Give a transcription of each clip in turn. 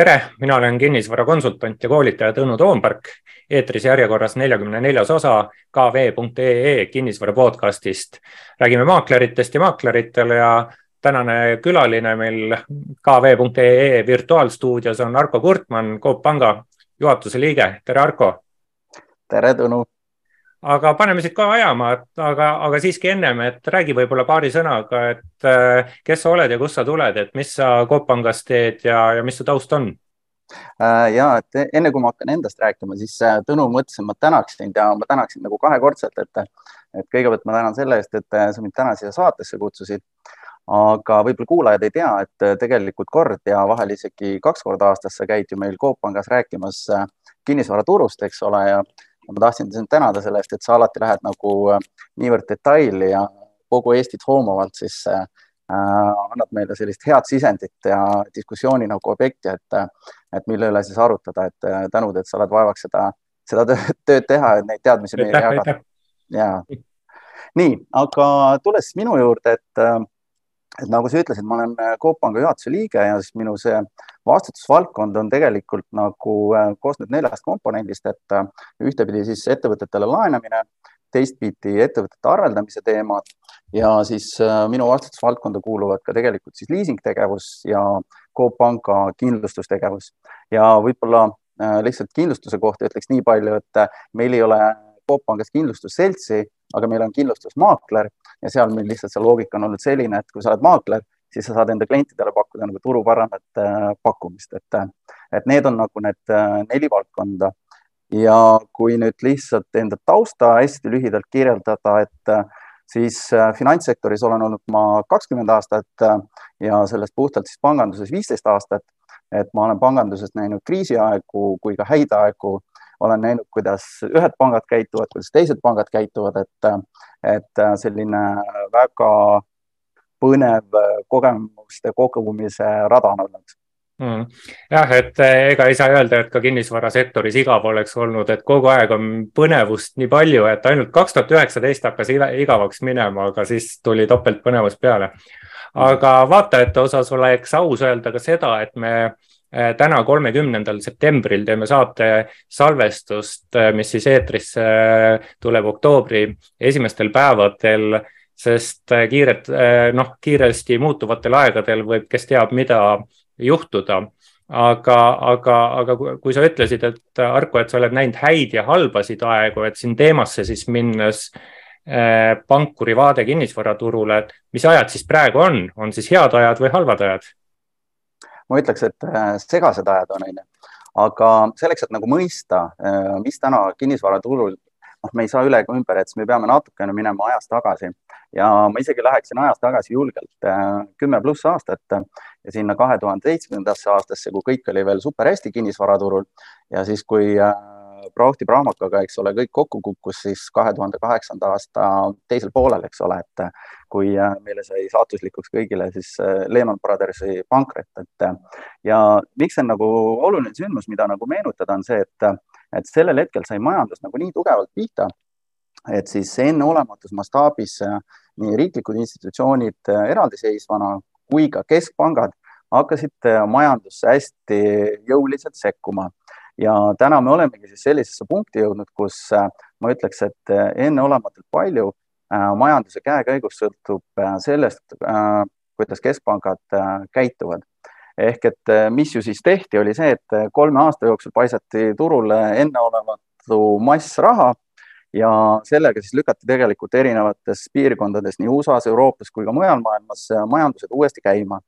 tere, mina olen kinnisvarakonsultant ja koolitaja Tõnu Toompark. eetris järjekorras neljakümne neljas osa kv.ee kinnisvara podcastist. räägime maakleritest ja maakleritele ja tänane külaline meil kv.ee virtuaalstuudios on Arko Kurtman, Coop Panga juhatuse liige. tere, Arko. tere, Tõnu aga paneme siit ka ajama, et aga, aga siiski ennem, et räägi võib-olla paari sõnaga, et äh, kes sa oled ja kust sa tuled, et mis sa Coop Pangas teed ja, ja mis su taust on? Äh, ja et enne kui ma hakkan endast rääkima, siis äh, Tõnu mõtlesin, ma tänaks sind ja ma tänaksin nagu kahekordselt, et, et kõigepealt ma tänan selle eest, et sa mind täna siia saatesse kutsusid. aga võib-olla kuulajad ei tea, et tegelikult kord ja vahel isegi kaks korda aastas sa käid ju meil Coop Pangas rääkimas kinnisvaraturust, eks ole, ja ma tahtsin sind tänada selle eest, et sa alati lähed nagu äh, niivõrd detaili ja kogu Eestit hoomavalt siis äh, annad meile sellist head sisendit ja diskussiooni nagu objekti, et, et mille üle siis arutada, et äh, tänud, et sa oled vaevaks seda, seda tööd teha, et neid teadmisi meile jagada. ja nii, aga tulles minu juurde, et äh, et nagu sa ütlesid, ma olen äh, Coop Panga juhatuse liige ja siis minu see vastutusvaldkond on tegelikult nagu äh, koosneb neljast komponendist, et äh, ühtepidi siis ettevõtetele laenamine, teistpidi ettevõtete arveldamise teemad ja siis minu vastutusvaldkonda kuuluvad ka tegelikult siis liisingtegevus ja Coop Panga kindlustustegevus. Ja võib-olla lihtsalt kindlustuse kohta ütleks nii palju, et meil ei ole Coop Pangas kindlustusseltsi aga meil on kindlustusmaakler ja seal meil lihtsalt see loogika on olnud selline, et kui sa oled maakler, siis sa saad enda klientidele pakkuda nagu turu paremat äh, pakkumist, et, et need on nagu need äh, neli valdkonda. ja kui nüüd lihtsalt enda tausta hästi lühidalt kirjeldada, et äh, siis finantssektoris olen olnud ma kakskümmend aastat ja sellest puhtalt siis panganduses viisteist aastat. et ma olen panganduses näinud kriisiaegu kui ka häid aegu olen näinud, kuidas ühed pangad käituvad, kuidas teised pangad käituvad, et, et selline väga põnev kogemuste kogumise rada on olnud mm.. jah, et ega ei saa öelda, et ka kinnisvarasektoris igav oleks olnud, et kogu aeg on põnevust nii palju, et ainult kaks tuhat üheksateist hakkas igavaks minema, aga siis tuli topeltpõnevus peale. aga vaatajate osas oleks aus öelda ka seda, et me Äh, täna, kolmekümnendal septembril teeme saate salvestust, äh, mis siis eetrisse äh, tuleb oktoobri esimestel päevadel, sest kiired, noh, kiiresti muutuvatel aegadel võib, kes teab, mida juhtuda aga, aga, aga kui sa ütlesid, et Arko, et sa oled näinud häid ja halbasid aegu, et siin teemasse siis minnes pankuri vaade kinnisvaraturule, et mis ajad siis praegu on, on siis head ajad või halvad ajad? Ma ütleks, et äh, segased ajad on, onju. aga selleks, et nagu mõista, äh, mis täna kinnisvaraturul, noh, me ei saa üle ega ümber, et siis me peame natukene minema ajas tagasi ja ma isegi läheksin ajas tagasi julgelt äh, kümme pluss aastat ja sinna kahe tuhande seitsmendasse aastasse, kui kõik oli veel super hästi kinnisvaraturul ja siis, kui Brauchti Brahmakaga, eks ole, kõik kokku kukkus siis kahe tuhande kaheksanda aasta teisel poolel, eks ole, et kui äh, meile sai saatuslikuks kõigile siis äh, Lehman Brothersi pankrot, et ja miks see on nagu oluline sündmus, mida nagu meenutada, on see, et, et sellel hetkel sai majandus nagu nii tugevalt pihta, et siis enneolematus mastaabis äh, nii riiklikud institutsioonid eraldiseisvana kui ka keskpangad hakkasid majandusse hästi jõuliselt sekkuma ja täna me olemegi siis sellisesse punkti jõudnud, kus äh, ma ütleks, et äh, enneolematult palju äh, majanduse käekäigust sõltub sellest, kuidas keskpangad käituvad. ehk et mis ju siis tehti, oli see, et kolme aasta jooksul paisati turule enneolematu mass raha ja sellega siis lükati tegelikult erinevates piirkondades nii USA-s, Euroopas kui ka mujal maailmas majandused uuesti käima.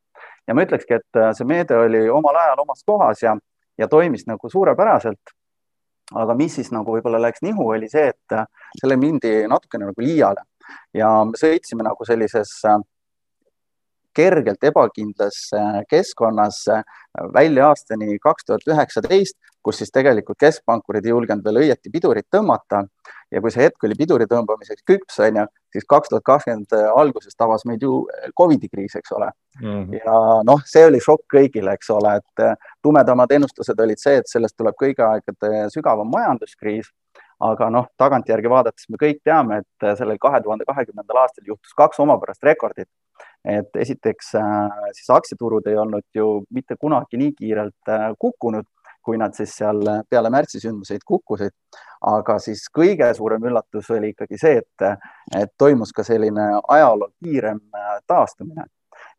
ja ma ütlekski, et see meede oli omal ajal omas kohas ja ja toimis nagu suurepäraselt. aga mis siis nagu võib-olla läks nihu, oli see, et selle mindi natukene nagu liiale ja me sõitsime nagu sellises äh, kergelt ebakindlas äh, keskkonnas välja aastani kaks tuhat üheksateist, kus siis tegelikult keskpankurid ei julgenud veel õieti pidurit tõmmata ja kui see hetk oli piduri tõmbamiseks küps, onju, siis kaks tuhat kakskümmend alguses tabas meid ju Covidi kriis, eks ole mm. -hmm. ja noh, see oli šokk kõigile, eks ole, et tumedamad ennustused olid see, et sellest tuleb kõigi aegade sügavam majanduskriis. aga noh, tagantjärgi vaadates me kõik teame, et sellel kahe tuhande kahekümnendal aastal juhtus kaks omapärast rekordit. Et esiteks siis aktsiaturud ei olnud ju mitte kunagi nii kiirelt kukkunud, kui nad siis seal peale märtsisündmuseid kukkusid. aga siis kõige suurem üllatus oli ikkagi see, et, et toimus ka selline ajaloo kiirem taastumine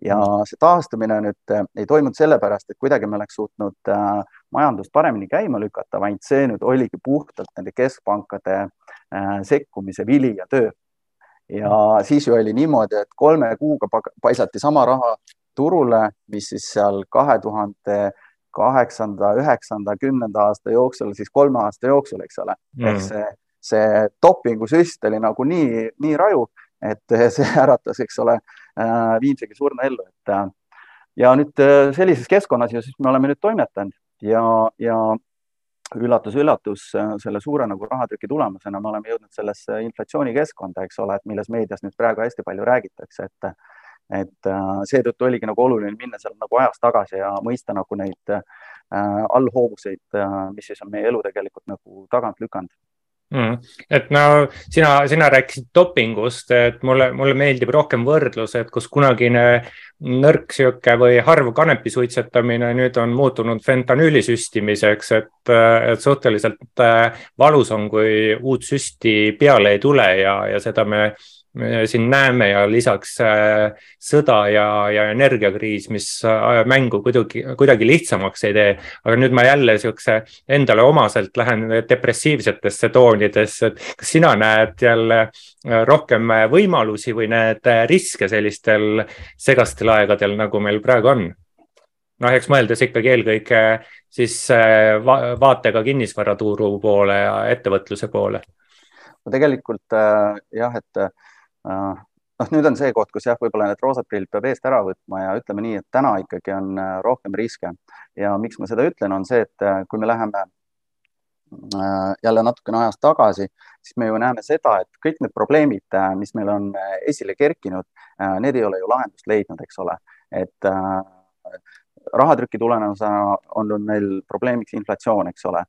ja mm. see taastumine nüüd äh, ei toimunud sellepärast, et kuidagi me oleks suutnud äh, majandust paremini käima lükata, vaid see nüüd oligi puhtalt nende keskpankade äh, sekkumise vili ja töö. Ja siis ju oli niimoodi, et kolme kuuga paisati sama raha turule, mis siis seal kahe tuhande kaheksanda, üheksanda, kümnenda aasta jooksul, siis kolme aasta jooksul, eks ole mm., ehk see, see dopingusüst oli nagu nii, nii raju et see äratas, eks ole, äh, Viimsigi surma ellu, et äh, ja nüüd äh, sellises keskkonnas ja siis me oleme nüüd toimetanud ja, ja üllatus-üllatus, selle suure nagu rahatrüki tulemusena me oleme jõudnud sellesse inflatsioonikeskkonda, eks ole, et milles meedias nüüd praegu hästi palju räägitakse, et et seetõttu oligi nagu oluline minna seal nagu ajas tagasi ja mõista nagu neid äh, allhoovuseid äh,, mis siis on meie elu tegelikult nagu tagant lükanud mm.. et no sina, sina rääkisid dopingust, et mulle, mulle meeldib rohkem võrdlus, et kus kunagine nõrk sihuke või harv kanepi suitsetamine nüüd on muutunud fentanüüli süstimiseks, et, et suhteliselt äh, valus on, kui uut süsti peale ei tule ja, ja seda me me siin näeme ja lisaks äh, sõda ja, ja energiakriis, mis ajab mängu kuidagi, kuidagi lihtsamaks ei tee. aga nüüd ma jälle sihukese endale omaselt lähen depressiivsetesse toonidesse, et kas sina näed jälle äh, rohkem võimalusi või näed riske sellistel segastel aegadel, nagu meil praegu on? noh, eks mõeldes ikkagi eelkõige siis äh, va vaatega kinnisvaraturu poole ja ettevõtluse poole. no tegelikult jah, et Äh, noh, nüüd on see koht, kus jah, võib-olla need roosad prillid peab eest ära võtma ja ütleme nii, et täna ikkagi on äh, rohkem riske ja miks ma seda ütlen, on see, et äh, kui me läheme jälle natukene ajas tagasi, siis me ju näeme seda, et kõik need probleemid, mis meil on esile kerkinud, need ei ole ju lahendust leidnud, eks ole, et rahatrüki tulemusena on meil probleemiks inflatsioon, eks ole.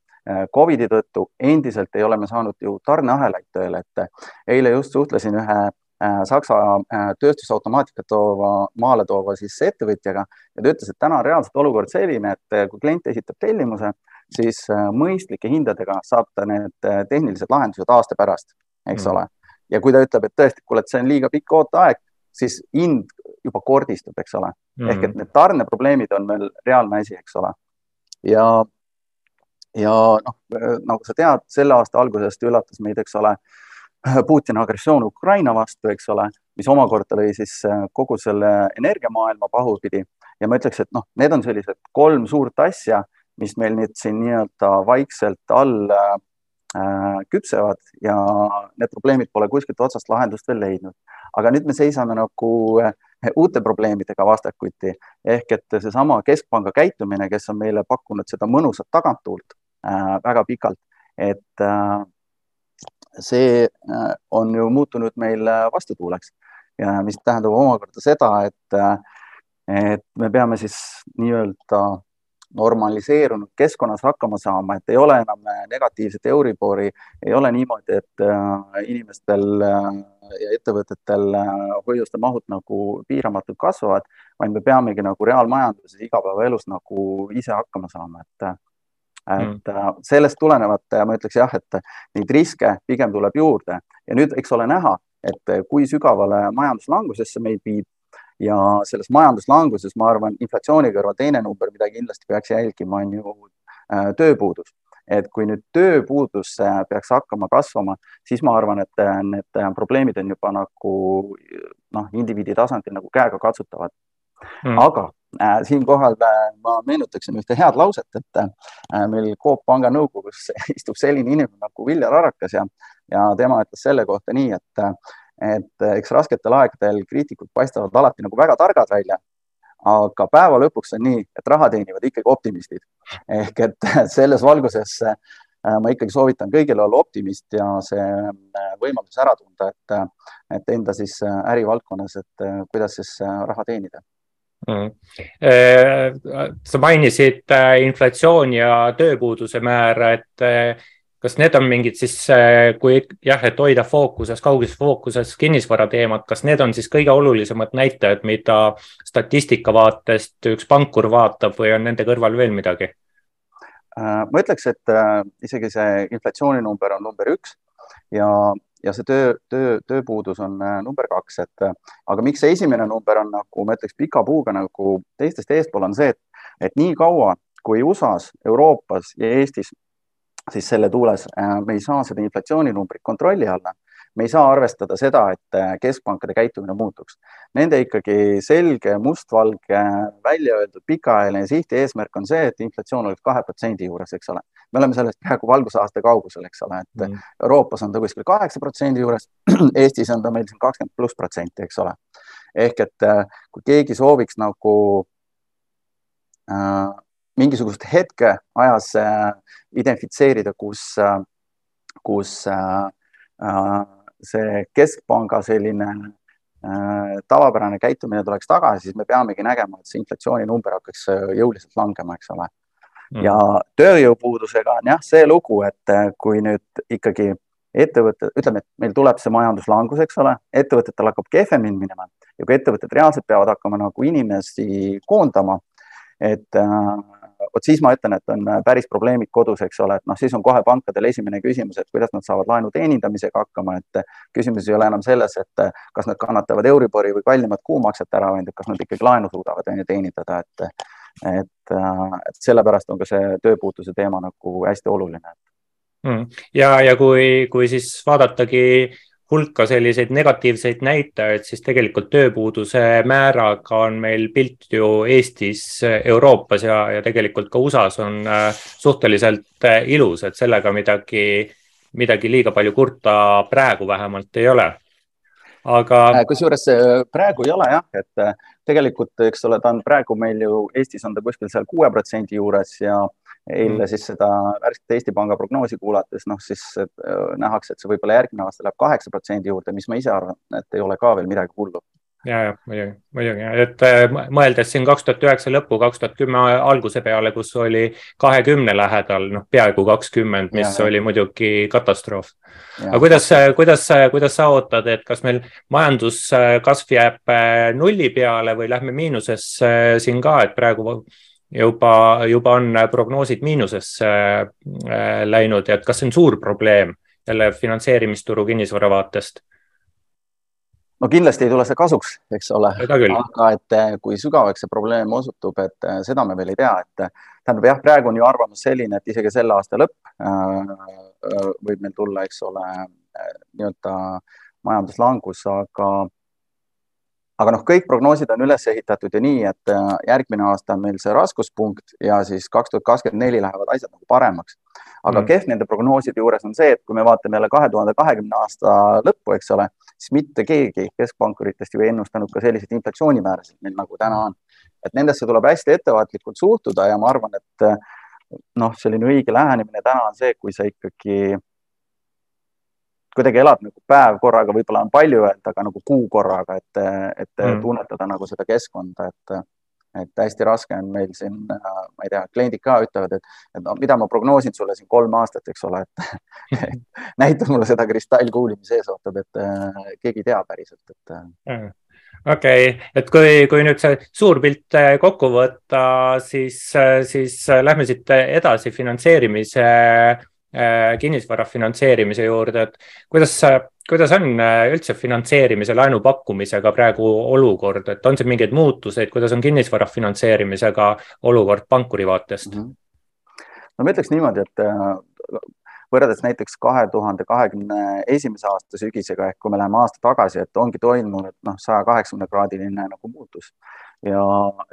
Covidi tõttu endiselt ei ole me saanud ju tarneahelaid tööle, et eile just suhtlesin ühe Äh, Saksa äh, tööstusautomaatikat toova, maale toova siis ettevõtjaga ja ta ütles, et täna on reaalselt olukord selline, et äh, kui klient esitab tellimuse, siis mõistlike hindadega saab ta need tehnilised lahendused aasta pärast, eks mm. ole. ja kui ta ütleb, et tõesti, kuule, et see on liiga pikk ooteaeg, siis hind juba kordistub, eks ole mm.. ehk et need tarneprobleemid on veel reaalne asi, eks ole. ja, ja noh, nagu sa tead, selle aasta algusest üllatas meid, eks ole Putini agressioon Ukraina vastu, eks ole, mis omakorda lõi siis äh, kogu selle energiamaailma pahupidi ja ma ütleks, et noh, need on sellised kolm suurt asja, mis meil nüüd siin nii-öelda vaikselt all äh, küpsevad ja need probleemid pole kuskilt otsast lahendust veel leidnud. aga nüüd me seisame nagu äh, uute probleemidega vastakuti ehk et seesama keskpanga käitumine, kes on meile pakkunud seda mõnusat taganttuult äh, väga pikalt, et äh, see äh, on ju muutunud meil äh, vastutuuleks. Ja mis tähendab omakorda seda, et, äh, et me peame siis nii-öelda normaliseerunud keskkonnas hakkama saama, et ei ole enam negatiivset Euribori, ei ole niimoodi, et inimestel ja ettevõtetel hoiuste mahud nagu piiramatult kasvavad, vaid me peamegi nagu reaalmajanduses igapäevaelus nagu ise hakkama saama, et et mm. sellest tulenevalt ma ütleks jah, et neid riske pigem tuleb juurde ja nüüd, eks ole näha, et kui sügavale majanduslangusesse meid viib ja selles majanduslanguses, ma arvan, inflatsiooni kõrval teine number, mida kindlasti peaks jälgima, on ju äh, tööpuudus. et kui nüüd tööpuudus äh, peaks hakkama kasvama, siis ma arvan, et need probleemid on juba nagu noh, indiviidi tasandil nagu käegakatsutavad mm.. aga Äh, siinkohal äh, ma meenutaksin ühte head lauset, et äh, meil Coop Panga nõukogus istub selline inimene nagu Viljar Arakas ja, ja tema ütles selle kohta nii, et, et eks rasketel aegadel kriitikud paistavad alati nagu väga targad välja, aga päeva lõpuks on nii, et raha teenivad ikkagi optimistid. ehk et selles valguses ma ikkagi soovitan kõigil olla optimist ja see võimalus ära tunda, et, et enda siis ärivaldkonnas, et kuidas siis raha teenida. Äh, sa mainisid äh, inflatsiooni ja tööpuuduse määra, et äh, kas need on mingid siis, kui jah, et hoida fookuses, kauges fookuses kinnisvara teemat, kas need on siis kõige olulisemad näitajad, mida statistika vaatest üks pankur vaatab või on nende kõrval veel midagi? ma ütleks, et isegi see inflatsiooninumber on number üks ja ja see töö, töö, tööpuudus on äh, number kaks, et äh, aga miks see esimene number on nagu ma ütleks pika puuga nagu teistest eespool on see, et, et nii kaua kui USA-s, Euroopas ja Eestis, siis selle tuules äh, me ei saa seda inflatsiooninumbrit kontrolli alla me ei saa arvestada seda, et äh, keskpankade käitumine muutuks. Nende ikkagi selge mustvalge välja öeldud pikaajaline siht ja eesmärk on see, et inflatsioon oleks kahe protsendi juures, eks ole. me oleme sellest praegu valgusaasta kaugusel, eks ole, et mm. Euroopas on ta kuskil kaheksa protsendi juures, Eestis on ta meil siin kakskümmend pluss protsenti, eks ole. ehk et äh, kui keegi sooviks nagu äh, mingisugust hetke ajas äh, identifitseerida, kus äh,, kus äh, äh see keskpanga selline äh, tavapärane käitumine tuleks tagasi, siis me peamegi nägema, et see inflatsiooninumber hakkaks äh, jõuliselt langema, eks ole. Mm.. ja tööjõupuudusega on jah see lugu, et äh, kui nüüd ikkagi ettevõte, ütleme, et meil tuleb see majanduslangus, eks ole, ettevõtetel hakkab kehvemini minema ja kui ettevõtted reaalselt peavad hakkama nagu inimesi koondama, et äh, vot siis ma ütlen, et on äh, päris probleemid kodus, eks ole, et noh, siis on kohe pankadel esimene küsimus, et kuidas nad saavad laenu teenindamisega hakkama, et äh, küsimus ei ole enam selles, et äh, kas nad kannatavad Euribori või kallimat kuumakset ära, vaid kas nad ikkagi laenu suudavad on ju teenindada, et et, et sellepärast on ka see tööpuuduse teema nagu hästi oluline. Mm.. ja, ja kui, kui siis vaadatagi hulka selliseid negatiivseid näitajaid, siis tegelikult tööpuuduse määraga on meil pilt ju Eestis, Euroopas ja, ja tegelikult ka USA-s on äh, suhteliselt äh, ilus, et sellega midagi, midagi liiga palju kurta praegu vähemalt ei ole. aga. Äh, kusjuures praegu ei ole jah, et tegelikult, eks ole, ta on praegu meil ju Eestis on ta kuskil seal kuue protsendi juures ja eile mm. siis seda värsket Eesti Panga prognoosi kuulates, noh siis äh, nähakse, et see võib-olla järgmine aasta läheb kaheksa protsendi juurde, mis ma ise arvan, et ei ole ka veel midagi hullu. ja, ja muidugi, muidugi, et äh, mõeldes siin kaks tuhat üheksa lõppu, kaks tuhat kümme alguse peale, kus oli kahekümne lähedal, noh, peaaegu kakskümmend, mis ja, oli muidugi katastroof. aga kuidas, kuidas, kuidas sa ootad, et kas meil majanduskasv jääb nulli peale või lähme miinusesse siin ka, et praegu juba, juba on prognoosid miinusesse äh, läinud ja et kas see on suur probleem jälle finantseerimisturu kinnisvara vaatest? no kindlasti ei tule see kasuks, eks ole, aga et äh, kui sügavaks see probleem osutub, et äh, seda me veel ei tea, et tähendab jah, praegu on ju arvamus selline, et isegi selle aasta lõpp võib meil tulla, eks ole, nii-öelda majanduslangus, aga aga noh, kõik prognoosid on üles ehitatud ju nii, et äh, järgmine aasta on meil see raskuspunkt ja siis kaks tuhat kakskümmend neli lähevad asjad nagu paremaks. aga mm. kehv nende prognooside juures on see, et kui me vaatame jälle kahe tuhande kahekümne aasta lõppu, eks ole, siis mitte keegi keskpankuritest ju ei ennustanud ka selliseid inflatsioonimäärasid meil nagu täna on. et nendesse tuleb hästi ettevaatlikult suhtuda ja ma arvan, et äh, noh, selline õige lähenemine täna on see, kui sa ikkagi kuidagi elad nagu päev korraga, võib-olla on palju öelda, aga nagu kuu korraga, et, et mm. tunnetada nagu seda keskkonda, et, et hästi raske on meil siin, ma ei tea, kliendid ka ütlevad, et, et no mida ma prognoosin sulle siin kolm aastat, eks ole, et, näita mulle seda kristallkuuli, mis ees ootab, et äh, keegi ei tea päriselt, et mm okei okay., et kui, kui nüüd see suur pilt äh, kokku võtta, siis, äh, siis lähme siit edasi finantseerimise Äh, kinnisvara finantseerimise juurde, et kuidas, kuidas on äh, üldse finantseerimise, laenu pakkumisega praegu olukord, et on siin mingeid muutuseid, kuidas on kinnisvara finantseerimisega olukord pankuri vaatest mm? -hmm. no ma ütleks niimoodi, et äh, võrreldes näiteks kahe tuhande kahekümne esimese aasta sügisega ehk kui me läheme aasta tagasi, et ongi toimunud noh, saja kaheksakümne kraadiline nagu muutus ja,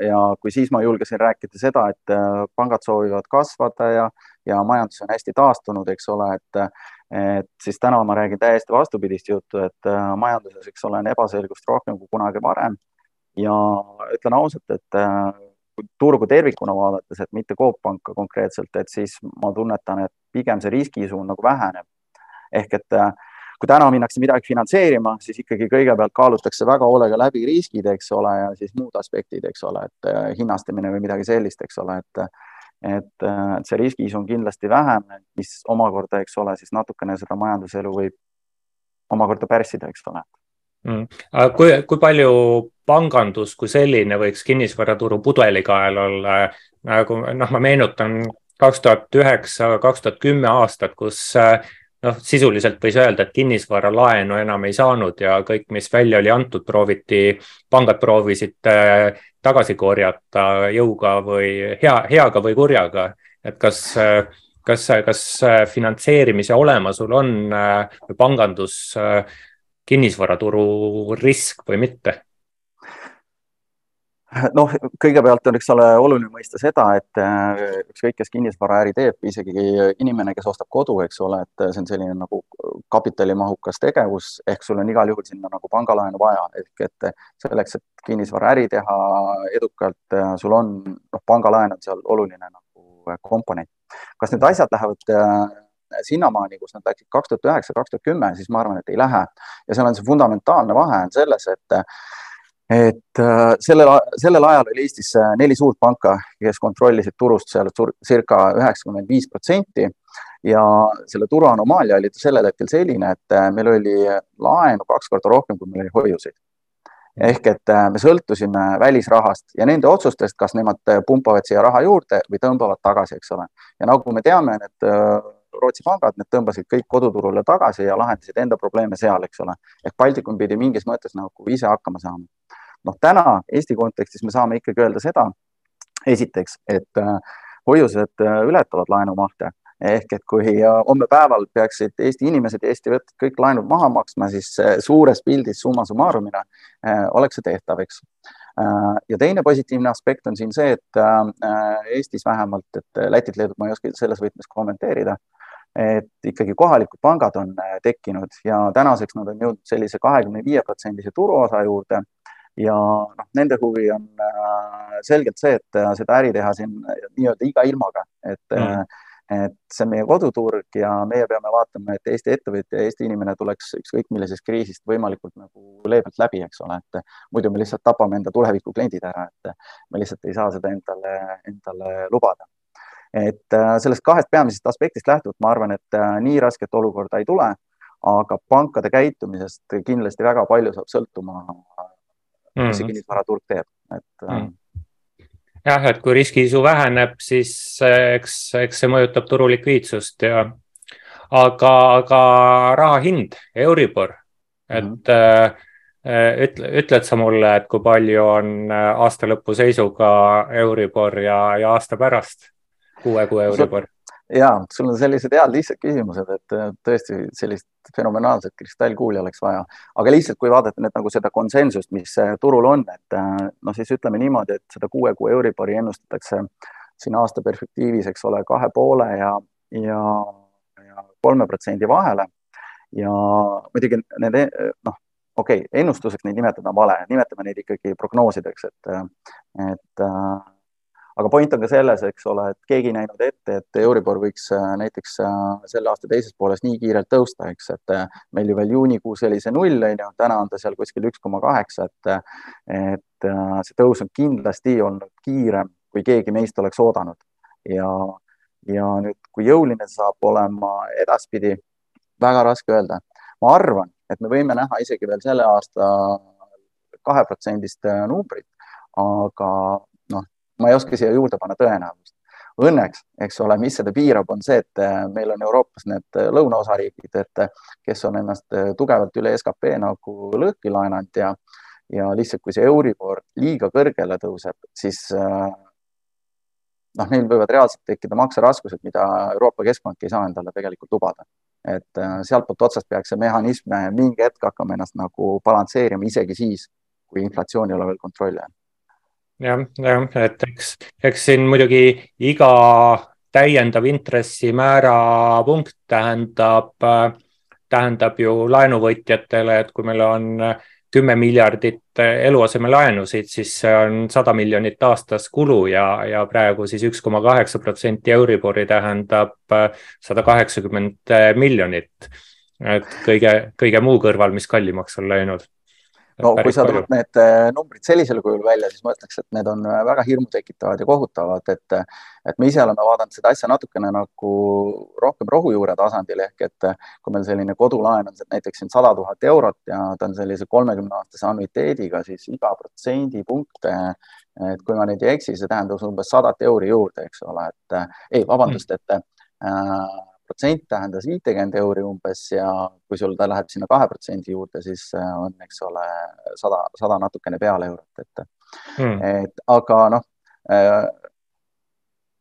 ja kui siis ma julgesin rääkida seda, et pangad soovivad kasvada ja ja majandus on hästi taastunud, eks ole, et et siis täna ma räägin täiesti vastupidist juttu, et äh, majanduses, eks ole, on ebaselgust rohkem kui kunagi varem. ja ütlen ausalt, et äh, turgu tervikuna vaadates, et mitte Coop Panka konkreetselt, et siis ma tunnetan, et pigem see riskisuund nagu väheneb. ehk et äh, kui täna minnakse midagi finantseerima, siis ikkagi kõigepealt kaalutakse väga hoolega läbi riskid, eks ole, ja siis muud aspektid, eks ole, et hinnastamine või midagi sellist, eks ole, et et, et see riskiisu on kindlasti vähem, mis omakorda, eks ole, siis natukene seda majanduselu võib omakorda pärssida, eks ole. Mm.. aga kui, kui palju pangandus kui selline võiks kinnisvaraturu pudelikael olla, nagu noh, ma meenutan kaks tuhat üheksa, kaks tuhat kümme aastat, kus noh, sisuliselt võis öelda, et kinnisvaralaenu enam ei saanud ja kõik, mis välja oli antud, prooviti, pangad proovisid äh, tagasi korjata jõuga või hea, heaga või kurjaga. et kas, kas, kas finantseerimise olemasolu on äh, pangandus äh, kinnisvaraturu risk või mitte? noh, kõigepealt on, eks ole, oluline mõista seda, et äh, ükskõik, kes kinnisvaraäri teeb, isegi inimene, kes ostab kodu, eks ole, et see on selline nagu kapitalimahukas tegevus ehk sul on igal juhul sinna nagu pangalaenu vaja ehk et selleks, et kinnisvaraäri teha edukalt, äh, sul on, noh, pangalaen on seal oluline nagu komponent. kas need asjad lähevad äh, sinnamaani, kus nad läksid kaks tuhat üheksa, kaks tuhat kümme, siis ma arvan, et ei lähe ja seal on see fundamentaalne vahe on selles, et et äh, sellel, sellel ajal oli Eestis äh, neli suurt panka, kes kontrollisid turust seal circa üheksakümmend viis protsenti ja selle turu anomaalia oli sellel hetkel selline, et äh, meil oli laenu kaks korda rohkem, kui meil oli hoiuseid. ehk et me sõltusime välisrahast ja nende otsustest, kas nemad pumpavad siia raha juurde või tõmbavad tagasi, eks ole. ja nagu me teame, need Rootsi pangad, need tõmbasid kõik koduturule tagasi ja lahendasid enda probleeme seal, eks ole. ehk Baltikum pidi mingis mõttes nagu ise hakkama saama noh, täna Eesti kontekstis me saame ikkagi öelda seda, esiteks, et äh, hoiused äh, ületavad laenumahte ehk et kui äh, homme päeval peaksid Eesti inimesed ja Eesti ettevõtted kõik laenud maha maksma, siis suures pildis summa summarumina oleks see tehtav, eks. ja teine positiivne aspekt on siin see, et Eestis vähemalt, et Lätit-Leedut ma ei oska selles võtmes kommenteerida, et ikkagi kohalikud pangad on tekkinud ja tänaseks nad on jõudnud sellise kahekümne viie protsendise turuosa juurde ja noh, nende huvi on äh, selgelt see, et äh, seda äri teha siin nii-öelda iga ilmaga, et mm. et see on meie koduturg ja meie peame vaatama, et Eesti ettevõtja, Eesti inimene tuleks ükskõik millisest kriisist võimalikult nagu leebelt läbi, eks ole, et muidu me lihtsalt tapame enda tuleviku kliendid ära, et me lihtsalt ei saa seda endale, endale lubada. Et sellest kahest peamisest aspektist lähtuvalt ma arvan, et nii rasket olukorda ei tule, aga pankade käitumisest kindlasti väga palju saab sõltuma mm. mis see kinnisvaraturg teeb, et mm. jah, et kui riskiisu väheneb, siis eks, eks see mõjutab turu likviidsust ja aga, aga raha hind, Euribor, et mm. ütle, ütled sa mulle, et kui palju on äh, aasta lõpu seisuga Euribor ja, ja aasta pärast kuue kuu Euribor? Ja sul on sellised head lihtsad küsimused, et tõesti sellist fenomenaalset kristallkuuli oleks vaja, aga lihtsalt, kui vaadata nüüd nagu seda konsensust, mis turul on, et noh, siis ütleme niimoodi, et seda kuue kuu Euribori ennustatakse siin aasta perspektiivis, eks ole, kahe poole ja, ja, ja kolme protsendi vahele. ja muidugi need noh, okei okay,, ennustuseks neid nimetada on vale, nimetame neid ikkagi prognoosideks, et, et aga point on ka selles, eks ole, et keegi ei näinud ette, et Euribor võiks äh, näiteks äh, selle aasta teises pooles nii kiirelt tõusta, eks, et äh, meil ju veel juunikuus oli see null, on ju, täna on ta seal kuskil üks koma kaheksa, et et see tõus on kindlasti olnud kiirem, kui keegi meist oleks oodanud ja, ja nüüd, kui jõuline see saab olema edaspidi, väga raske öelda. ma arvan, et me võime näha isegi veel selle aasta kaheprotsendist numbrit, aga ma ei oska siia juurde panna tõenäosust. Õnneks, eks ole, mis seda piirab, on see, et äh, meil on Euroopas need äh, lõunaosariigid, et äh, kes on ennast tugevalt üle skp nagu lõhki laenanud ja, ja lihtsalt, kui see Euribor liiga kõrgele tõuseb, siis noh, neil võivad reaalselt tekkida makseraskused, mida Euroopa Keskpank ei saa endale tegelikult lubada. et sealtpoolt otsast peaks see mehhanism mingi hetk hakkama ennast nagu balansseerima isegi siis, kui inflatsioon ei ole veel kontrolli all jah, jah, et eks, eks siin muidugi iga täiendav intressimäära punkt tähendab, tähendab ju laenuvõtjatele, et kui meil on kümme miljardit eluasemelaenusid, siis see on sada miljonit aastas kulu ja, ja praegu siis üks koma kaheksa protsenti Euribori tähendab sada kaheksakümmend miljonit. et kõige, kõige muu kõrval, mis kallimaks on läinud no kui sa tood need äh, numbrid sellisel kujul välja, siis ma ütleks, et need on äh, väga hirmutekitavad ja kohutavad, et, et me ise oleme vaadanud seda asja natukene nagu rohkem rohujuure tasandil ehk et kui meil selline kodulaen on näiteks siin sada tuhat eurot ja ta on sellise kolmekümne aastase annuiteediga, siis iga protsendipunkt, et kui ma nüüd ei eksi, see tähendas umbes sadat euri juurde, eks ole, et ei, vabandust, et äh, protsent tähendas viitekümmet euri umbes ja kui sul ta läheb sinna kahe protsendi juurde, siis äh, on, eks ole, sada, sada natukene peale eurot, et mm., et aga noh äh,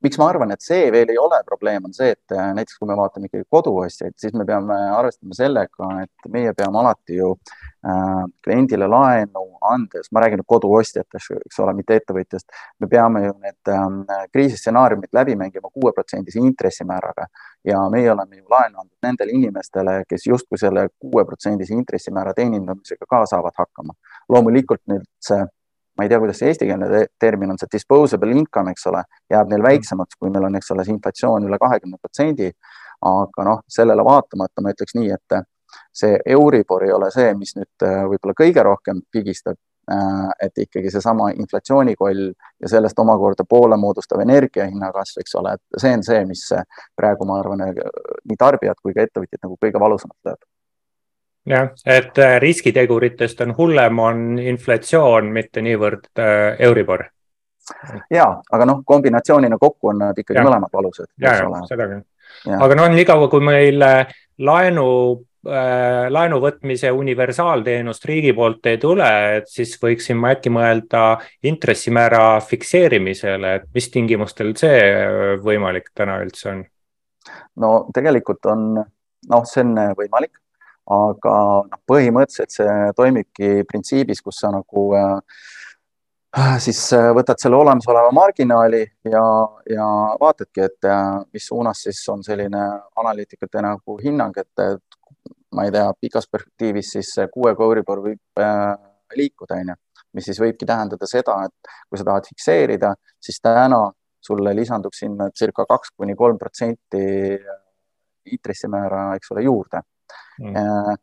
miks ma arvan, et see veel ei ole probleem, on see, et äh, näiteks kui me vaatame ikkagi koduostjaid, siis me peame arvestama sellega, et meie peame alati ju äh, kliendile laenu andes, ma räägin koduostjatest, eks ole, mitte ettevõtjast, me peame ju need äh, kriisistsenaariumid läbi mängima kuueprotsendise intressimääraga ja meie oleme ju laenu andnud nendele inimestele, kes justkui selle kuueprotsendise intressimäära teenindamisega ka saavad hakkama. loomulikult nüüd see ma ei tea, kuidas see eestikeelne termin on, see disposable income, eks ole, jääb neil väiksemaks, kui meil on, eks ole, see inflatsioon üle kahekümne protsendi. aga noh, sellele vaatamata ma ütleks nii, et see Euribor ei ole see, mis nüüd äh, võib-olla kõige rohkem pigistab, äh, et ikkagi seesama inflatsioonikoll ja sellest omakorda poole moodustav energiahinna kasv, eks ole, et see on see, mis praegu ma arvan, nii tarbijad kui ka ettevõtjad nagu kõige valusamalt lööb jah, et äh, riskiteguritest on hullem, on inflatsioon, mitte niivõrd äh, Euribor. ja, aga noh, kombinatsioonina kokku on nad ikkagi ja. mõlemad valusad. ja, ja seda küll. aga noh, niikaua kui meil äh, laenu äh,, laenu võtmise universaalteenust riigi poolt ei tule, et siis võiksin ma äkki mõelda intressimäära fikseerimisele, et mis tingimustel see võimalik täna üldse on? no tegelikult on, noh, see on võimalik aga noh, põhimõtteliselt see toimibki printsiibis, kus sa nagu äh, siis äh, võtad selle olemasoleva marginaali ja, ja vaatadki, et äh, mis suunas siis on selline analüütikute nagu hinnang, et ma ei tea, pikas perspektiivis siis kuuega Euribor võib äh, liikuda, onju, mis siis võibki tähendada seda, et kui sa tahad fikseerida, siis täna sulle lisandub sinna circa kaks kuni kolm protsenti intressimäära, eks ole, juurde. Mm.. Äh,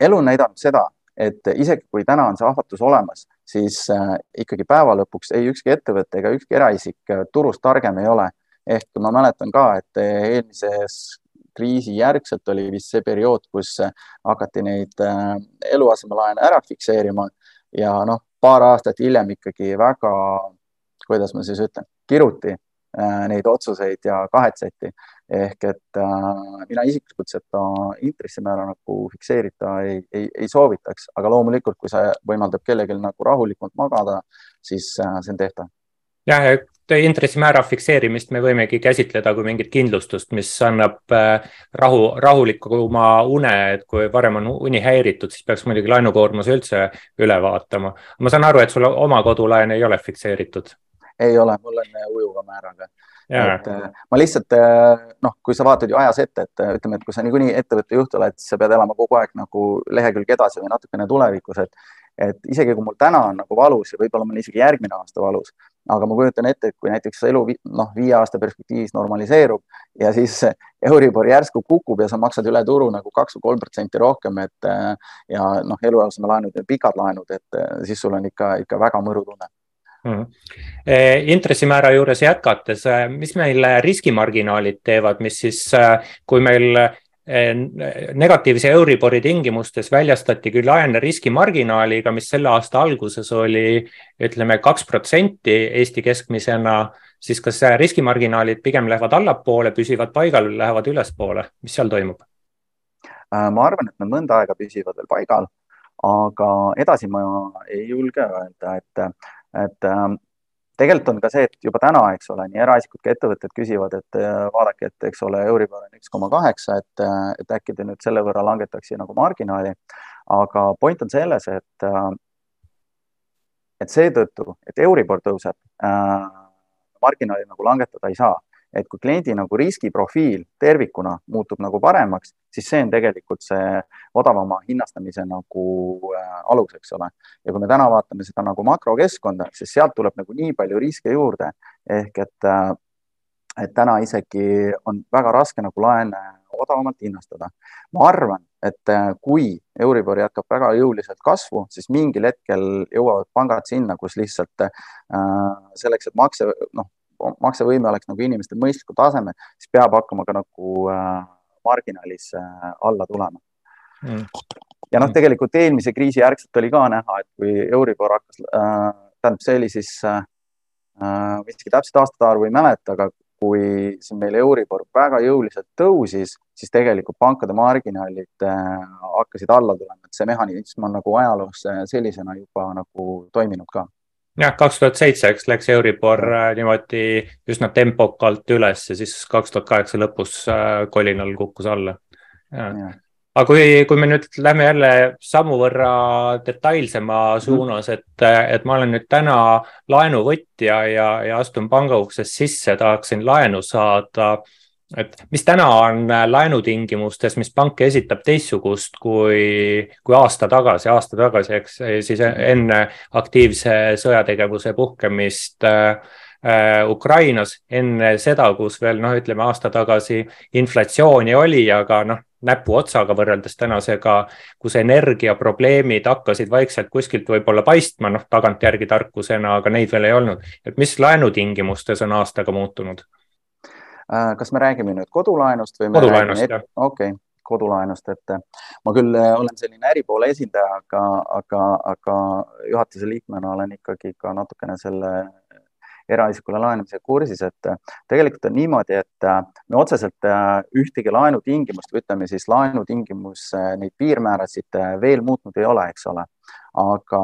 elu on näidanud seda, et isegi kui täna on see ahvatlus olemas, siis äh, ikkagi päeva lõpuks ei ükski ettevõte ega ükski eraisik äh, turust targem ei ole. ehk ma mäletan ka, et eelmises kriisi järgselt oli vist see periood, kus hakati neid eluasemelaene ära fikseerima ja noh, paar aastat hiljem ikkagi väga, kuidas ma siis ütlen, kiruti neid otsuseid ja kahetseti ehk et äh, mina isiklikult seda intressimäära nagu fikseerida ei, ei, ei soovitaks, aga loomulikult, kui see võimaldab kellelgi nagu rahulikult magada, siis äh, see on tehtav. jah, et intressimäära fikseerimist me võimegi käsitleda kui mingit kindlustust, mis annab äh, rahu, rahulikuma une, et kui varem on uni häiritud, siis peaks muidugi laenukoormuse üldse üle vaatama. ma saan aru, et sul oma kodulaen ei ole fikseeritud? ei ole, mul on ujuva määraga et äh, ma lihtsalt äh, noh, kui sa vaatad ju ajas ette, et äh, ütleme, et kui sa niikuinii ettevõtte juht oled, siis sa pead elama kogu aeg nagu lehekülg edasi või natukene tulevikus, et et isegi kui mul täna on nagu valus ja võib-olla mul isegi järgmine aasta valus, aga ma kujutan ette, et kui näiteks elu noh, viie aasta perspektiivis normaliseerub ja siis Euribor järsku kukub ja sa maksad üle turu nagu kaks või kolm protsenti rohkem, et ja noh, eluasemelaenud ja pikad laenud, et siis sul on ikka, ikka väga mõru tunne. Mm.. intressimäära juures jätkates, mis meil riskimarginaalid teevad, mis siis, kui meil negatiivse Euribori tingimustes väljastati küll laene riskimarginaaliga, mis selle aasta alguses oli, ütleme kaks protsenti Eesti keskmisena, siis kas riskimarginaalid pigem lähevad allapoole, püsivad paigal, lähevad ülespoole, mis seal toimub? ma arvan, et nad mõnda aega püsivad veel paigal, aga edasi ma ei julge öelda, et et tegelikult on ka see, et juba täna, eks ole, nii eraisikud kui ettevõtted küsivad, et äh, vaadake, et eks ole, Euribor on üks koma kaheksa, et, äh, et äkki te nüüd selle võrra langetaksite nagu marginaali. aga point on selles, et, äh, et seetõttu, et Euribor tõuseb äh,, marginaali nagu langetada ei saa et kui kliendi nagu riskiprofiil tervikuna muutub nagu paremaks, siis see on tegelikult see odavama hinnastamise nagu äh, alus, eks ole. ja kui me täna vaatame seda nagu makrokeskkonda, siis sealt tuleb nagu nii palju riske juurde ehk et äh, et täna isegi on väga raske nagu laene odavamalt hinnastada. ma arvan, et äh, kui Euribor jätkab väga jõuliselt kasvu, siis mingil hetkel jõuavad pangad sinna, kus lihtsalt selleks, et makse, noh, maksevõime oleks nagu inimestel mõistlikul tasemel, siis peab hakkama ka nagu marginaalis alla tulema. Mm. ja noh, tegelikult eelmise kriisi järgselt oli ka näha, et kui Euribor hakkas äh,, tähendab, see oli siis äh,, isegi täpset aastate arvu ei mäleta, aga kui siin meil Euribor väga jõuliselt tõusis, siis tegelikult pankade marginaalid äh, hakkasid alla tulema, et see mehhanism on nagu ajaloos sellisena juba nagu toiminud ka jah, kaks tuhat seitse, eks läks Euribor äh, niimoodi üsna tempokalt üles ja siis kaks tuhat kaheksa lõpus äh, kolinal kukkus alla. aga kui, kui me nüüd lähme jälle sammu võrra detailsema mhm. suunas, et, et ma olen nüüd täna laenuvõtja ja, ja astun panga uksest sisse, tahaksin laenu saada et mis täna on laenutingimustes, mis pank esitab teistsugust kui, kui aasta tagasi, aasta tagasi, eks siis enne aktiivse sõjategevuse puhkemist äh, Äh, Ukrainas enne seda, kus veel noh, ütleme aasta tagasi inflatsiooni oli, aga noh, näpuotsaga võrreldes tänasega, kus energiaprobleemid hakkasid vaikselt kuskilt võib-olla paistma, noh tagantjärgi tarkusena, aga neid veel ei olnud. et mis laenutingimustes on aastaga muutunud? Äh, kas me räägime nüüd kodulaenust või? kodulaenust, jah. okei okay kodulaenust, et ma küll äh, olen selline äripoole esindaja, aga, aga, aga juhatuse liikmena olen ikkagi ka natukene selle eraisikule laenamise kursis, et äh, tegelikult on niimoodi, et äh, me otseselt äh, ühtegi laenutingimust või ütleme siis laenutingimus, neid piirmäärasid veel muutnud ei ole, eks ole. aga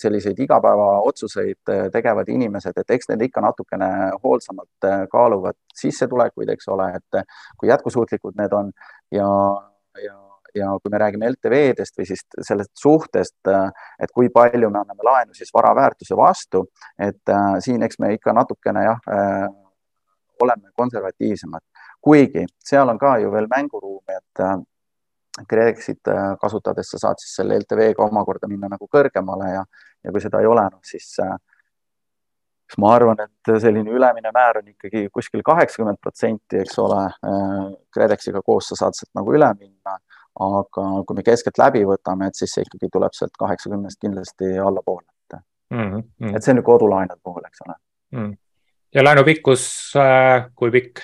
selliseid igapäevaotsuseid tegevad inimesed, et eks need ikka natukene hoolsamalt kaaluvad sissetulekuid, eks ole, et kui jätkusuutlikud need on ja, ja ja kui me räägime LTV-dest või siis sellest suhtest, et kui palju me anname laenu siis vara väärtuse vastu, et äh, siin eks me ikka natukene jah, äh, oleme konservatiivsemad, kuigi seal on ka ju veel mänguruumi, et äh, KredExit kasutades sa saad siis selle LTV-ga omakorda minna nagu kõrgemale ja, ja kui seda ei ole, noh siis siis ma arvan, et selline ülemine määr on ikkagi kuskil kaheksakümmend protsenti, eks ole. KredExiga koos sa saad sealt nagu üle minna aga kui me keskeltläbi võtame, et siis see ikkagi tuleb sealt kaheksakümnest kindlasti allapoole, et mm. -hmm. et see on ju kodulaenude puhul, eks ole mm. -hmm. ja laenu pikkus äh,, kui pikk?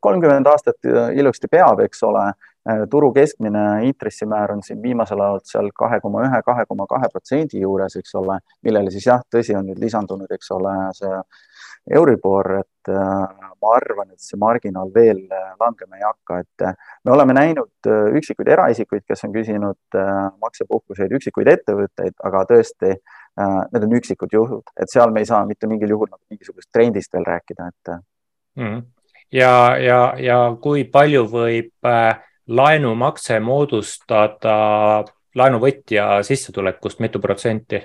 kolmkümmend aastat äh, ilusti peab, eks ole. Äh, turu keskmine intressimäär on siin viimasel ajal seal kahe koma ühe, kahe koma kahe protsendi juures, eks ole, millele siis jah, tõsi on nüüd lisandunud, eks ole, see Euribor, et äh, ma arvan, et see marginaal veel äh, langema ei hakka, et äh, me oleme näinud üksikuid eraisikuid, kes on küsinud maksepuhkuseid, üksikuid ettevõtteid, aga tõesti, need on üksikud juhud, et seal me ei saa mitte mingil juhul nagu mingisugust trendist veel rääkida, et mm. -hmm. ja, ja, ja kui palju võib laenumakse moodustada laenuvõtja sissetulekust, mitu protsenti?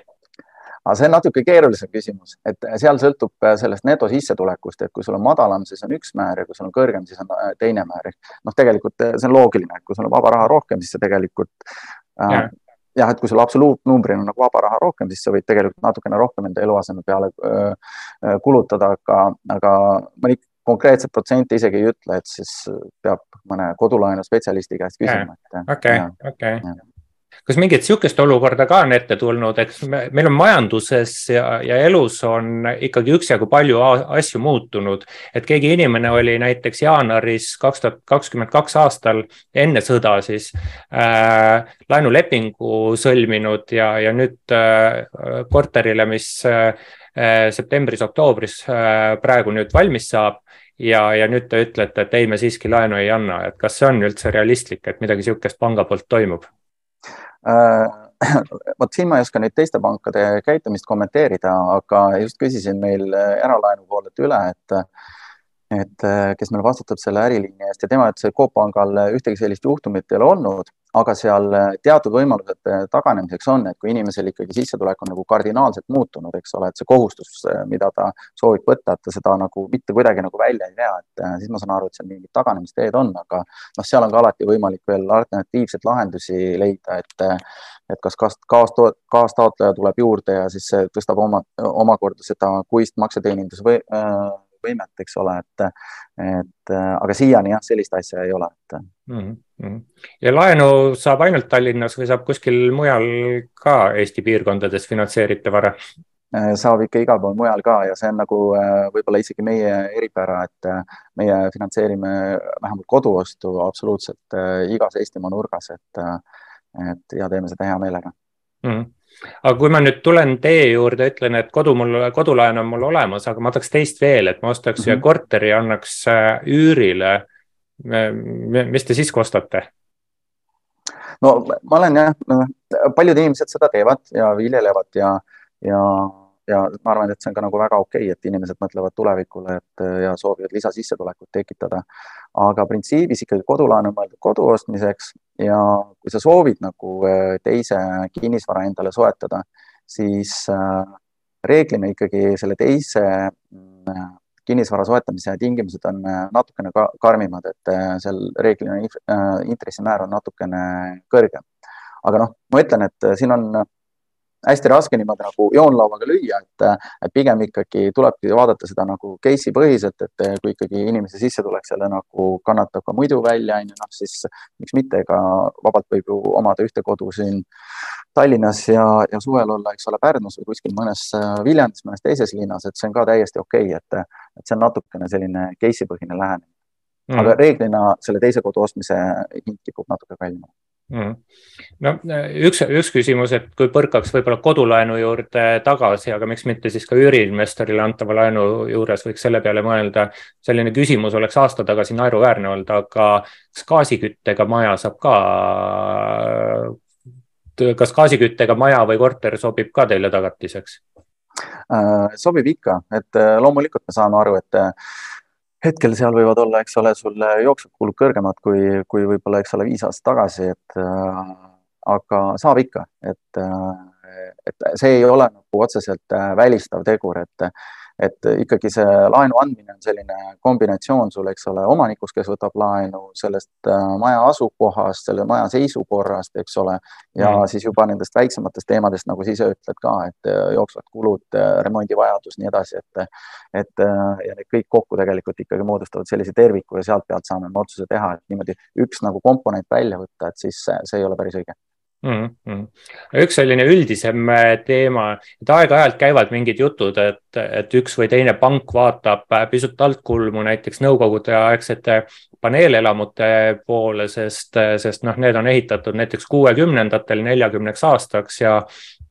Aga see on natuke keerulisem küsimus, et seal sõltub äh, sellest netosissetulekust, et kui sul on madalam, siis on üks määr ja kui sul on kõrgem, siis on äh, teine määr. noh, tegelikult äh, see on loogiline, et kui sul on vaba raha rohkem, siis see tegelikult äh, jah, et kui sul absoluutnumbrina on nagu vaba raha rohkem, siis sa võid tegelikult natukene rohkem enda eluaseme peale öö, kulutada, aga, aga ma nii konkreetset protsenti isegi ei ütle, et siis peab mõne kodulaenu spetsialisti käest küsima. okei, okei kas mingit sihukest olukorda ka on ette tulnud, eks me, meil on majanduses ja, ja elus on ikkagi üksjagu palju asju muutunud. et keegi inimene oli näiteks jaanuaris kaks tuhat kakskümmend kaks aastal enne sõda siis äh, laenulepingu sõlminud ja, ja nüüd äh, korterile, mis äh, septembris-oktoobris äh, praegu nüüd valmis saab ja, ja nüüd te ütlete, et ei, me siiski laenu ei anna, et kas see on üldse realistlik, et midagi sihukest panga poolt toimub? Äh, vot siin ma ei oska nüüd teiste pankade käitumist kommenteerida, aga just küsisin meil eralaenu poolelt üle, et et kes meil vastutab selle äriliini eest ja tema ütles, et Coop Pangal ühtegi sellist juhtumit ei ole olnud, aga seal teatud võimalused taganemiseks on, et kui inimesel ikkagi sissetulek on nagu kardinaalselt muutunud, eks ole, et see kohustus, mida ta soovib võtta, et ta seda nagu mitte kuidagi nagu välja ei vea, et siis ma saan aru, et seal mingid taganemisteed on, aga noh, seal on ka alati võimalik veel alternatiivseid lahendusi leida, et et kas kaas, kaastaotleja tuleb juurde ja siis see tõstab oma, omakorda seda kuist makseteeninduse või äh, võimet, eks ole, et, et aga siiani jah, sellist asja ei ole, et mm. -hmm. ja laenu saab ainult Tallinnas või saab kuskil mujal ka Eesti piirkondades finantseeritav vara? Äh, saab ikka igal pool mujal ka ja see on nagu äh, võib-olla isegi meie eripära, et äh, meie finantseerime vähemalt koduostu absoluutselt igas Eestimaa nurgas, et, et ja teeme seda hea meelega mm. -hmm aga kui ma nüüd tulen teie juurde, ütlen, et kodu mul, kodulaen on mul olemas, aga ma tahaks teist veel, et ma ostaks ühe mm -hmm. korteri, annaks üürile. mis te siis kostate? no ma olen jah, paljud inimesed seda teevad ja viljelevad ja, ja ja ma arvan, et see on ka nagu väga okei okay,, et inimesed mõtlevad tulevikule, et ja soovivad lisasissetulekut tekitada. aga printsiibis ikkagi kodulaen on mõeldud kodu ostmiseks ja kui sa soovid nagu äh, teise kinnisvara endale soetada, siis äh, reeglina ikkagi selle teise äh, kinnisvara soetamise tingimused on natukene karmimad, et seal reeglina intressimäär on natukene kõrgem. aga noh, ma ütlen, et siin on hästi raske niimoodi nagu joonlauaga lüüa, et, et pigem ikkagi tulebki vaadata seda nagu case'i põhiselt, et kui ikkagi inimese sissetulek selle nagu kannatab ka muidu välja, on ju, noh siis miks mitte, ega vabalt võib ju omada ühte kodu siin Tallinnas ja, ja suvel olla, eks ole, Pärnus või kuskil mõnes Viljandis, mõnes teises linnas, et see on ka täiesti okei okay,, et, et see on natukene selline case'i põhine lähenemine. Mm.. aga reeglina selle teise kodu ostmise hind kipub natuke kallimaks. mm.. No üks, üks küsimus, et kui põrkaks võib-olla kodulaenu juurde tagasi, aga miks mitte siis ka üüriinvestorile antava laenu juures võiks selle peale mõelda. selline küsimus oleks aasta tagasi naeruväärne olnud, aga kas gaasiküttega maja saab ka, kas gaasiküttega maja või korter sobib ka teile tagatiseks? Äh, sobib ikka, et äh, loomulikult me saame aru, et hetkel seal võivad olla, eks ole, sul jooksvad kulud kõrgemad kui, kui võib-olla, eks ole, viis aastat tagasi, et äh, aga saab ikka, et äh,, et see ei ole nagu otseselt äh, välistav tegur, et et ikkagi see laenu andmine on selline kombinatsioon sul, eks ole, omanikust, kes võtab laenu, sellest äh, maja asukohast, selle maja seisukorrast, eks ole, ja mm. siis juba nendest väiksematest teemadest, nagu sa ise ütled ka, et äh, jooksvad kulud, äh, remondivajadus, nii edasi, et et ja need kõik kokku tegelikult ikkagi moodustavad sellise terviku ja sealt pealt saame me otsuse teha, et niimoodi üks nagu komponent välja võtta, et siis see ei ole päris õige mm. -hmm. üks selline üldisem äh, teema, et aeg-ajalt käivad mingid jutud, et, et üks või teine pank vaatab äh, pisut altkulmu näiteks nõukogude aegsete paneelelamute poole, sest, äh, sest noh, need on ehitatud näiteks kuuekümnendatel neljakümneks aastaks ja,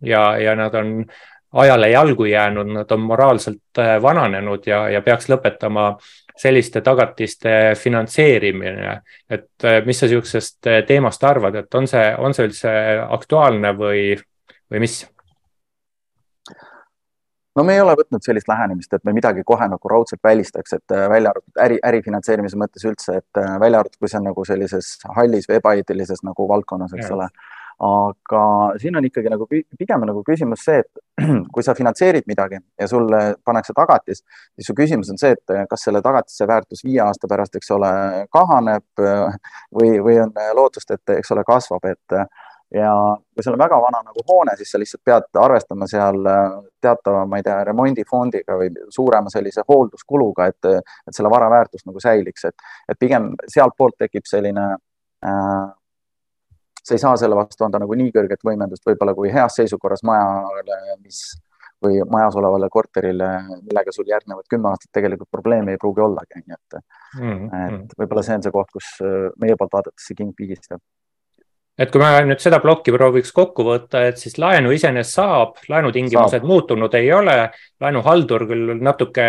ja, ja nad on ajale jalgu jäänud, nad on moraalselt vananenud ja, ja peaks lõpetama selliste tagatiste finantseerimine. et äh, mis sa niisugusest äh, teemast arvad, et on see, on see üldse aktuaalne või, või mis? no me ei ole võtnud sellist lähenemist, et me midagi kohe nagu raudselt välistaks, et äh, välja arvatud äri, ärifinantseerimise mõttes üldse, et välja arvatud, kui see on nagu sellises hallis või ebaeetilises nagu valdkonnas, eks ja. ole aga siin on ikkagi nagu pigem nagu küsimus see, et kui sa finantseerid midagi ja sulle pannakse tagatis, siis su küsimus on see, et kas selle tagatise väärtus viie aasta pärast, eks ole, kahaneb või, või on lootust, et eks ole, kasvab, et ja kui sul on väga vana nagu hoone, siis sa lihtsalt pead arvestama seal teatava, ma ei tea, remondifondiga või suurema sellise hoolduskuluga, et, et selle vara väärtus nagu säiliks, et, et pigem sealtpoolt tekib selline äh, sa ei saa selle vastu anda nagu nii kõrget võimendust võib-olla kui heas seisukorras majale, mis või majas olevale korterile, millega sul järgnevad kümme aastat tegelikult probleemi ei pruugi ollagi, onju, et mm, -hmm. et võib-olla see on see koht, kus äh, meie poolt vaadates see king pigistab et kui me nüüd seda plokki prooviks kokku võtta, et siis laenu iseenesest saab, laenutingimused saab. muutunud ei ole. laenuhaldur küll natuke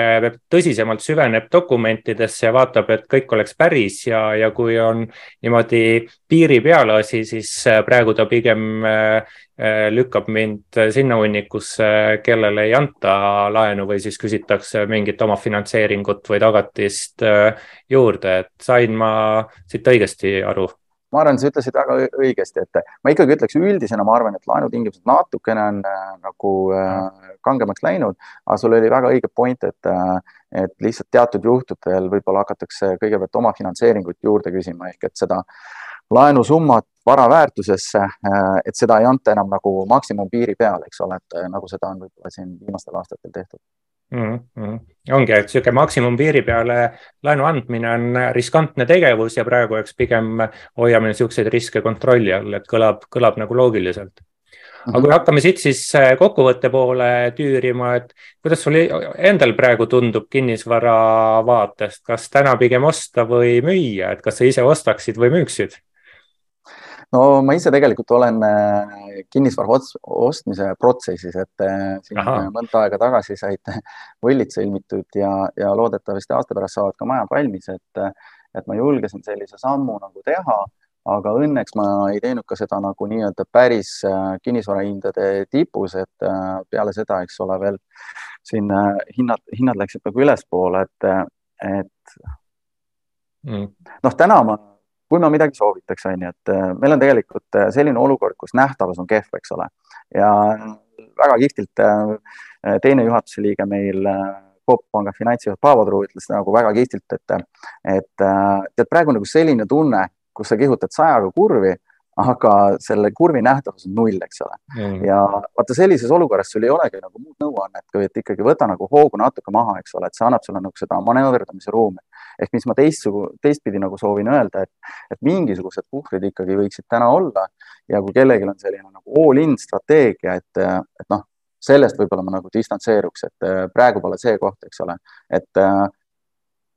tõsisemalt süveneb dokumentidesse ja vaatab, et kõik oleks päris ja, ja kui on niimoodi piiri peal asi, siis äh, praegu ta pigem äh, äh, lükkab mind sinna hunnikusse, kellele ei anta laenu või siis küsitakse mingit omafinantseeringut või tagatist juurde, et sain ma siit õigesti aru? Ma arvan, sa ütlesid väga õigesti, et ma ikkagi ütleks üldisena, ma arvan, et laenutingimused natukene on äh, nagu äh, kangemaks läinud, aga sul oli väga õige point, et äh, et lihtsalt teatud juhtudel võib-olla hakatakse kõigepealt oma finantseeringut juurde küsima, ehk et seda laenusummat vara väärtusesse, äh, et seda ei anta enam nagu maksimumpiiri peal, eks ole, et äh, nagu seda on võib-olla siin viimastel aastatel tehtud mm. -hmm. ongi, et sihuke maksimumpiiri peale laenu andmine on riskantne tegevus ja praegu eks pigem hoiame siukseid riske kontrolli all, et kõlab, kõlab nagu loogiliselt aga kui hakkame siit siis äh, kokkuvõtte poole tüürima, et kuidas sul endal praegu tundub kinnisvara vaatest, kas täna pigem osta või müüa, et kas sa ise ostaksid või müüksid? No ma ise tegelikult olen äh, kinnisvara ostmise protsessis, et äh, siin Aha. mõnda aega tagasi said võllid sõlmitud ja, ja loodetavasti aasta pärast saavad ka majad valmis, et, et ma julgesin sellise sammu nagu teha aga õnneks ma ei teinud ka seda nagu nii-öelda päris äh, kinnisvarahindade tipus, et äh, peale seda, eks ole, veel siin äh, hinnad, hinnad läksid nagu ülespoole, et, et mm. noh, täna ma, kui ma midagi soovitaks, on ju, et meil on tegelikult selline olukord, kus nähtavus on kehv, eks ole, ja väga kihvtilt teine juhatuse liige meil Coop Panga finantsjuht Paavo Truu ütles nagu väga kihvtilt, et, et tead, praegu nagu selline tunne kus sa kihutad sajaga kurvi, aga selle kurvi nähtavus on null, eks ole. Mm.. ja vaata sellises olukorras sul ei olegi nagu muud nõuannet, kui et ikkagi võta nagu hoogu natuke maha, eks ole, et see annab sulle nagu seda manööverdamise ruumi. Ehk mis ma teistsugu, teistpidi nagu soovin öelda, et, et mingisugused puhvrid ikkagi võiksid täna olla ja kui kellelgi on selline nagu all-in strateegia, et, et noh, sellest võib-olla ma nagu distantseeruks, et praegu pole see koht, eks ole, et,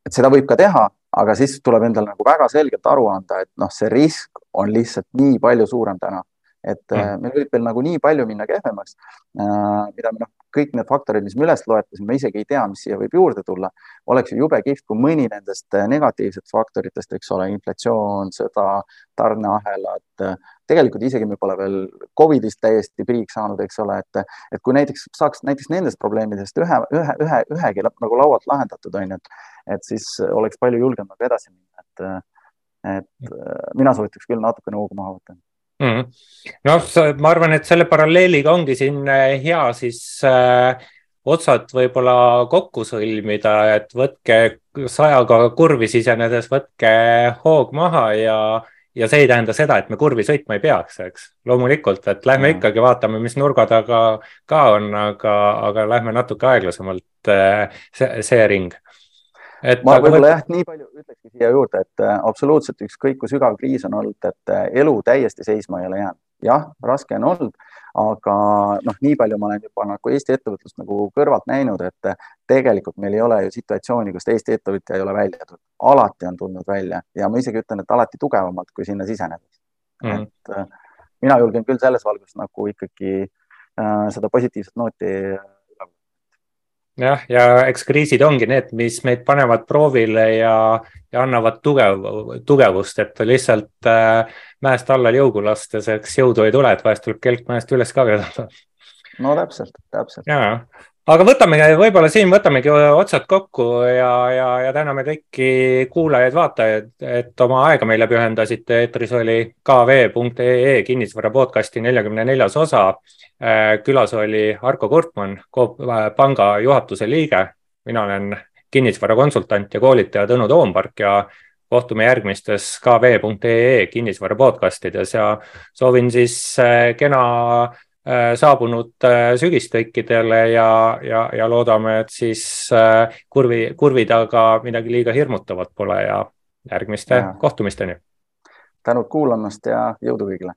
et seda võib ka teha aga siis tuleb endale nagu väga selgelt aru anda, et noh, see risk on lihtsalt nii palju suurem täna, et mm. meil võib veel nagu nii palju minna kehvemaks, äh, mida me noh, kõik need faktorid, mis me üles loetasime, me isegi ei tea, mis siia võib juurde tulla. oleks ju jube kihvt, kui mõni nendest äh, negatiivsetest faktoritest, eks ole, inflatsioon, sõda, tarneahelad, tegelikult isegi me pole veel Covidist täiesti priiks saanud, eks ole, et, et kui näiteks saaks näiteks nendest probleemidest ühe, ühe, ühe, ühegi nagu laualt lahendatud, on ju, et, et siis oleks palju julgem nagu edasi minna, et, et mina soovitaks küll natukene hoogu maha võtta mm. noh, ma arvan, et selle paralleeliga ongi siin äh, hea siis äh, otsad võib-olla kokku sõlmida, et võtke sajaga kurvi sisenedes, võtke hoog maha ja ja see ei tähenda seda, et me kurvi sõitma ei peaks, eks. loomulikult, et lähme mm. ikkagi vaatame, mis nurga taga ka on, aga, aga lähme natuke aeglasemalt äh, see, see ring. Et ma võib-olla jah, nii palju ütlekski siia juurde, et äh, absoluutselt ükskõik kui sügav kriis on olnud, et äh, elu täiesti seisma ei ole jäänud. jah, raske on olnud aga noh, nii palju ma olen juba nagu Eesti ettevõtlust nagu kõrvalt näinud, et tegelikult meil ei ole ju situatsiooni, kus Eesti ettevõtja ei ole välja tulnud, alati on tulnud välja ja ma isegi ütlen, et alati tugevamalt kui sinna sisenedes mm. et äh, mina julgen küll selles valguses nagu ikkagi äh, seda positiivset nooti jah, ja eks kriisid ongi need, mis meid panevad proovile ja, ja annavad tugev, tugevust, et lihtsalt äh, mäest alla jõugu lastes, eks jõudu ei tule, et vahest tuleb kelk mäest üles ka vedada. no täpselt, täpselt. ja, aga võtamegi, võib-olla siin võtamegi otsad kokku ja, ja, ja täname kõiki kuulajaid-vaatajaid, et oma aega meile pühendasite. eetris oli kv.ee kinnisvara podcasti neljakümne neljas osa. Äh, külas oli Arko Kurtmann, Coop panga juhatuse liige. mina olen kinnisvarakonsultant ja koolitaja Tõnu Toompark ja kohtume järgmistes kv.ee kinnisvara podcastides ja soovin siis äh, kena Äh, saabunud äh, sügist kõikidele ja, ja, ja loodame, et siis äh, kurvi, kurvi taga midagi liiga hirmutavat pole ja järgmiste ja. kohtumisteni. tänud kuulamast ja jõudu kõigile